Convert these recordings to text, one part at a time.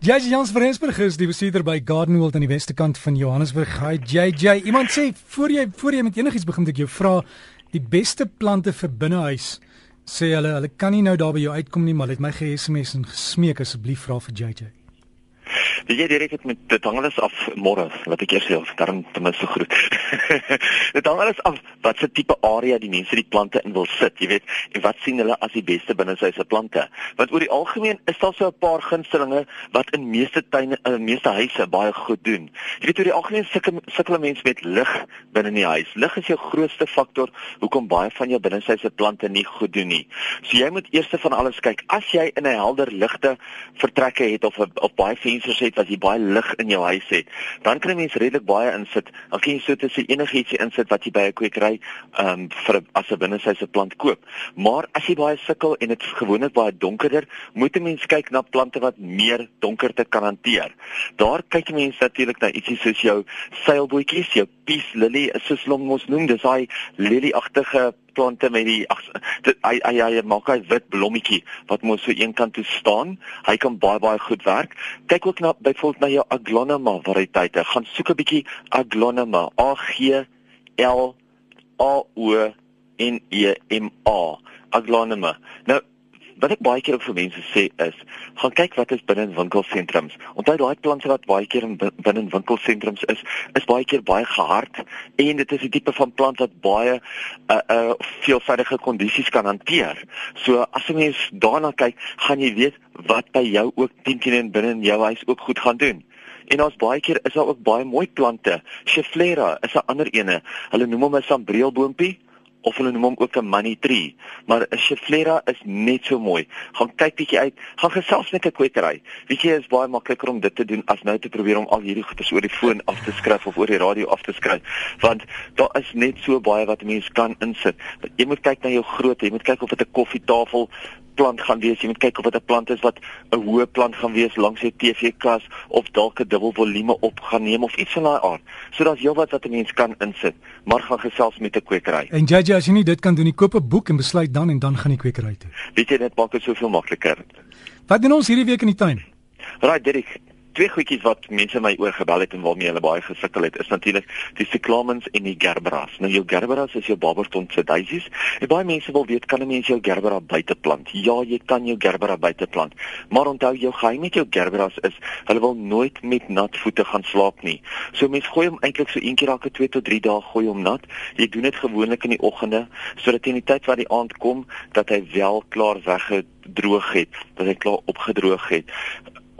JJ Jans van Rensburg is die bestuurder by Gardenwold aan die weste kant van Johannesburg. Hi JJ, iemand sê voor jy voor jy met enigiets begin moet ek jou vra die beste plante vir binnehuis. Sê hulle hulle kan nie nou daar by jou uitkom nie, maar hulle het my ge-SMS en gesmeek asseblief vra vir JJ. Wie jy direk het met dit hang alles af môre wat ek eers sê daarom ten minste groet. dit hang alles af wat se tipe area die mense die plante in wil sit, jy weet, en wat sien hulle as die beste binne sy se plante. Want oor die algemeen is daar so 'n paar gunstelinge wat in meeste tuine in meeste huise baie goed doen. Jy weet oor die algemeen sukkel sukkel mense met lig binne in die huis. Lig is jou grootste faktor hoekom baie van jou binne sy se plante nie goed doen nie. So jy moet eers van alles kyk. As jy in 'n helder ligte vertrekke het of of baie vensters het wat jy baie lig in jou huis het, dan kan 'n mens redelik baie insit. Dan kan jy so tussen enigiets insit wat jy by 'n kwekery ehm um, vir as 'n binnesyse plant koop. Maar as jy baie sukkel en dit gewoonlik baie donkerder, moet 'n mens kyk na plante wat meer donkerte kan hanteer. Daar kyk 'n mens natuurlik na ietsie soos jou seilbootjies, jou peace lily, soos hulle mos noem, dis daai lilie-agtige plante met die ag hy hy hy maak hy wit blommetjie wat mos so eenkant toe staan. Hy kan baie baie goed werk. Kyk ook na byvoorbeeld na jou aglonema variëteite. Gaan soek 'n bietjie aglonema. A G L A O N E M A. Aglonema. Nou wat ek baie keer ook vir mense sê is, gaan kyk wat is binne in winkelsentrums. Onthou daai plante wat baie keer in binne in winkelsentrums is, is baie keer baie gehard en dit is 'n tipe van plant wat baie uh uh veelvoudige kondisies kan hanteer. So as jy mens daarna kyk, gaan jy weet wat by jou ook 10 teen binne in jou huis ook goed gaan doen. En ons baie keer is daar ook baie mooi plante. Schefflera is 'n ander ene. Hulle noem hom 'n sambreelboontjie of hulle noem hom ook 'n money tree, maar 'n Schefflera is net so mooi. Gaan kyk bietjie uit, gaan gesels met 'n kwekery. Weet jy, is baie makliker om dit te doen as nou te probeer om al hierdie goeie oor die foon af te skryf of oor die radio af te skryf, want daar is net so baie wat 'n mens kan insit. Jy moet kyk na jou grootte, jy moet kyk of dit 'n koffietafel plant gaan wees. Jy moet kyk of dit 'n plant is wat 'n hoë plant gaan wees langs jou TV-kas of dalk 'n dubbel volume op gaan neem of iets van daai aard. So daar's heelwat wat 'n mens kan insit, maar gaan gesels met 'n kwekery. En JJ, as jy nie dit kan doen nie, koop 'n boek en besluit dan en dan gaan die kwekery toe. Weet jy dit maak dit soveel makliker. Wat doen ons hierdie week in die tuin? Raai Dirk, twee goedjies wat mense my oor gebel het en waarmee hulle baie gesukkel het, is natuurlik die cyclamens en die gerberas. Nou jou gerberas is jou barberton se daisies. En baie mense wil weet kan 'n mens jou gerbera buite plant? Ja, jy kan jou gerbera buite plant. Maar onthou jou geheim met jou gerberas is hulle wil nooit met nat voete gaan slaap nie. So mens gooi hom eintlik so een keer elke 2 tot 3 dae gooi hom nat. Jy doen dit gewoonlik in die oggende sodat teen die tyd wat die aand kom dat hy wel klaar weggedroog het, dat hy klaar opgedroog het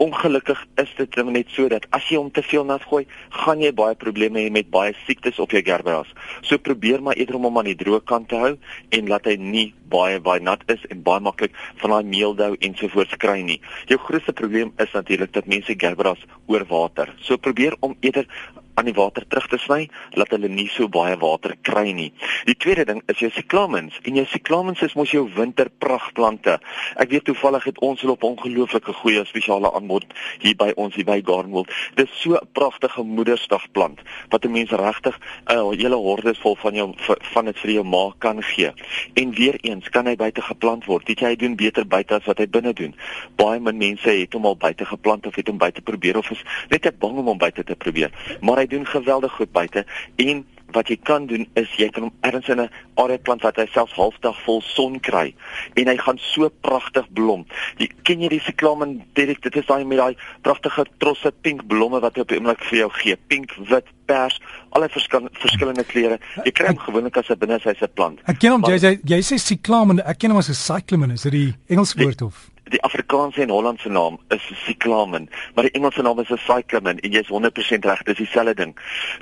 ongelukkig is dit net so dat as jy hom te veel nat gooi, gaan jy baie probleme hê met baie siektes op jou gerberas. So probeer maar eerder om hom aan die droë kant te hou en laat hy nie baie baie nat is en baie maklik van daai meeldou ensovoorts kry nie. Jou grootste probleem is natuurlik dat mense gerberas oor water. So probeer om eerder aan die water terug te sny, laat hulle nie so baie water kry nie. Die tweede ding is jou cyclamens. En jou cyclamens is mos jou winterpragtplante. Ek weet toevallig het ons hulle op ongelooflike goeie spesiale aanbod hier by ons hier by Gardenwold. Dit is so 'n pragtige moedersdagplant wat 'n mens regtig 'n uh, hele horde vol van jou van dit vir jou ma kan gee. En weer eens kan hy buite geplant word. Dit jy doen beter buite as wat hy binne doen. Baie min mense het hom al buite geplant of het hom buite probeer of is net te bang om hom buite te probeer. Maar hy doen geweldig goed buite en wat jy kan doen is jy kan hom ergens in 'n area plant wat hy selfs halfdag vol son kry en hy gaan so pragtig blom. Jy ken jy die cyclamen direk dit is daai met daai pragtige trosse pink blomme wat hy op die oomblik vir jou gee. Pink, wit, pers, alle verskil, verskillende kleure. Jy kry hom gewoonlik as 'n binnesyse plant. Ek ken hom jy jy, jy sê cyclamen, ek ken hom as 'n cyclamen, is dit die Engelse woord of? Die Afrikaanse en Hollandse naam is cyclamen, maar die Engelse naam is cyclamen en jy's 100% reg, dis dieselfde ding.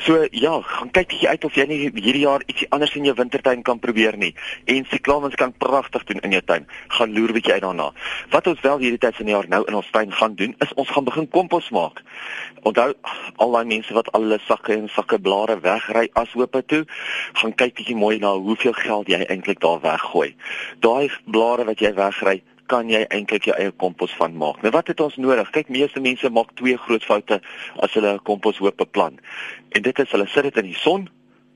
So ja, gaan kyk bietjie uit of jy nie hierdie jaar ietsie anders in jou wintertuin kan probeer nie. En cyclamens kan pragtig doen in jou tuin. Gaan loer bietjie uit daarna. Wat ons wel hierdie tyd van die jaar nou in ons tuin gaan doen, is ons gaan begin kompos maak. Onthou al daai mense wat al hulle sakke en sakke blare wegry as hoop toe, gaan kyk bietjie mooi na hoeveel geld jy eintlik daar weggooi. Daai blare wat jy wegry, kan jy eintlik jou eie kompos van maak. Nou wat het ons nodig? Kyk, meeste mense maak twee groot foute as hulle 'n komposhoop beplan. En dit is hulle sit dit in die son,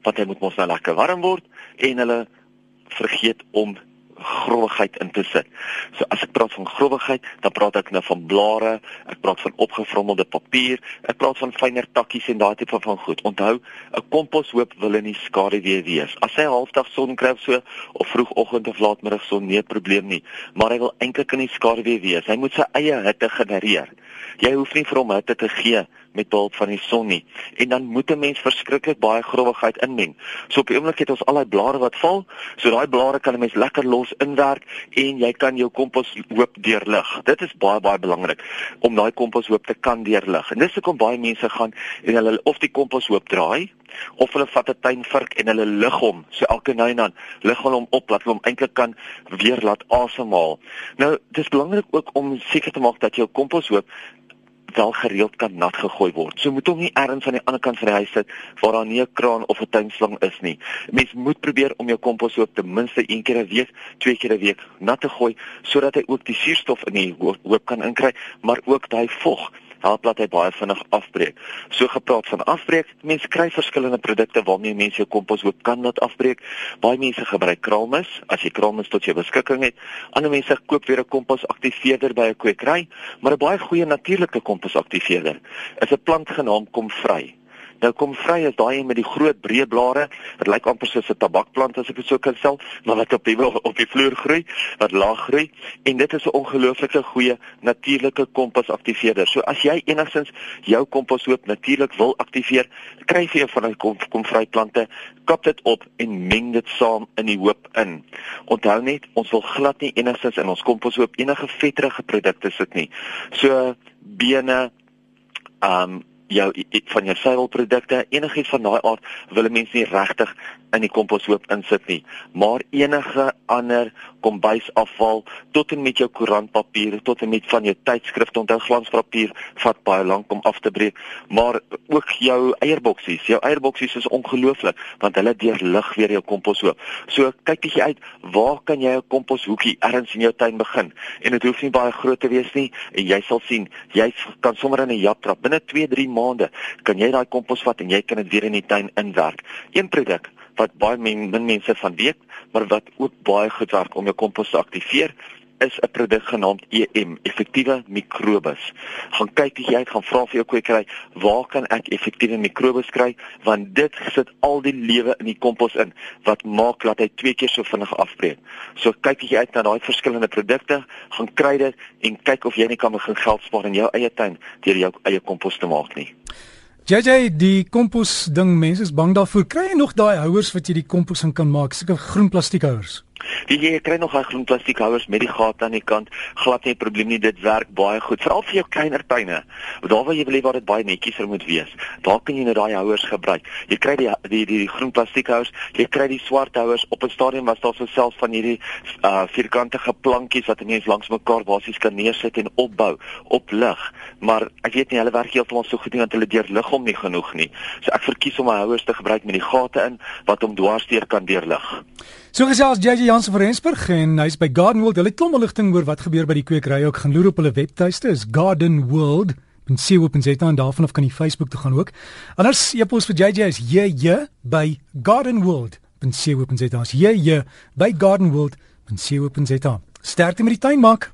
want hy moet mos nou lekker warm word en hulle vergeet om growwigheid in te sit. So as ek praat van growwigheid, dan praat ek nou van blare, ek praat van opgevrommelde papier, ek praat van fynere takkies en daai tipe van goed. Onthou, 'n komposhoop wil in die skaduwee wees. As hy halfdag son kry so of vroegoggend of laatmiddag son, nie 'n probleem nie, maar hy wil eintlik in die skaduwee wees. Hy moet sy eie hitte genereer. Jy hoef nie vir hom hitte te gee met behulp van die son nie. En dan moet 'n mens verskriklik baie growwigheid inmeng. So op die oomblik het ons al daai blare wat val, so daai blare kan 'n mens lekker los inwerk en jy kan jou komposhoop deurlig. Dit is baie baie belangrik om daai komposhoop te kan deurlig. En dis hoekom baie mense gaan en hulle of die komposhoop draai of hulle vat 'n tuinvark en hulle lig hom. So elke nou en dan lig hulle hom op dat hom eintlik kan weer laat asemhaal. Nou, dis belangrik ook om seker te maak dat jou komposhoop wel gereeld kan nat gegooi word. So moet hom nie ergens aan die ander kant van die huis sit waar daar nie 'n kraan of 'n tuinslang is nie. Mens moet probeer om jou kompos ook ten minste een keer 'n week, twee keer 'n week nat te gooi sodat hy ook die suurstof in die hoop kan inkry, maar ook daai vog help dat hy baie vinnig afbreek. So gepraat van afbreek, mense kry verskillende produkte waarmee mense jou kompos ook kan laat afbreek. Baie mense gebruik kraalmis as jy kraalmis tot jou beskikking het. Ander mense koop weer 'n kompos aktiveerder by 'n kwekery, maar 'n baie goeie natuurlike kompos aktiveerder is 'n plant genaamd Komvry. Nou kom vry is daai een met die groot breë blare. Dit lyk amper soos 'n tabakplant as ek dit sou kan stel, maar wat op die op die vloer groei, wat laag groei en dit is 'n ongelooflike goeie natuurlike kompos-aktiveerder. So as jy enigstens jou komposhoop natuurlik wil aktiveer, kry jy van die kom, kom vry plante, kap dit op en meng dit saam in die hoop in. Onthou net, ons wil glad nie enigstens in ons komposhoop enige vetterige produkte sit nie. So bene um jou van jou suiwelprodukte enigiets van daai aard wil mense nie regtig in die komposhoop insit nie. Maar enige ander kombuisafval tot en met jou koerantpapier tot en met van jou tydskrifte onthou glanspapier vat baie lank om af te breek maar ook jou eierboksies. Jou eierboksies is ongelooflik want hulle deurlig weer jou komposhoop. So kyk bietjie uit waar kan jy 'n komposhoekie ergens in jou tuin begin? En dit hoef nie baie groot te wees nie en jy sal sien jy kan sommer in 'n jap trap. Binne 2 3 maande kan jy daai kompos vat en jy kan dit weer in die tuin inwerk. Een produk wat baie min, min mense van weet, maar wat ook baie goed werk om jou kompos te aktiveer is 'n produk genaamd EM, effektiewe mikrobes. Gaan kyk as jy gaan vra vir jou kwekery, waar kan ek effektiewe mikrobes kry? Want dit sit al die lewe in die kompos in wat maak dat hy twee keer so vinnig afbreek. So kyk as jy uit na daai verskillende produkte, gaan kry dit en kyk of jy nie kan begin geld spaar in jou eie tuin deur jou eie kompos te maak nie. JJ, die kompos ding, mense is bang daarvoor. Kry jy nog daai houers wat jy die kompos in kan maak? Sulke groen plastiekhouers. Die jy kry nog daai groen plastiekhouers met die gate aan die kant. Glad nie 'n probleem nie, dit werk baie goed. Veral vir jou kleiner tuine. Daar waar jy wil hê waar dit baie netjies moet wees. Daar kan jy nou daai houers gebruik. Jy kry die die die, die groen plastiekhouers, jy kry die swart houers. Op 'n stadium was daar so selfs van hierdie uh vierkantige plankies wat mense langs mekaar basies kan neersit en opbou op lig. Maar ek weet nie hulle werk heeltemal so goed nie want hulle deurlig hom nie genoeg nie. So ek verkies om my houers te gebruik met die gate in wat hom dwarsdeur kan deurlig. So gesels JJ Jansen van Rensburg en hy's by Garden World. Hulle het klomp ligting oor wat gebeur by die kwekery. Ook gaan loer op hulle webtuiste is Garden World. En sien op en sê dan daarvan of kan jy Facebook toe gaan ook. Anders e-pos vir JJ is JJ by Garden World. En sien op en sê dan JJ by Garden World. En sien op en sê dan. Sterkte met die tuin maak.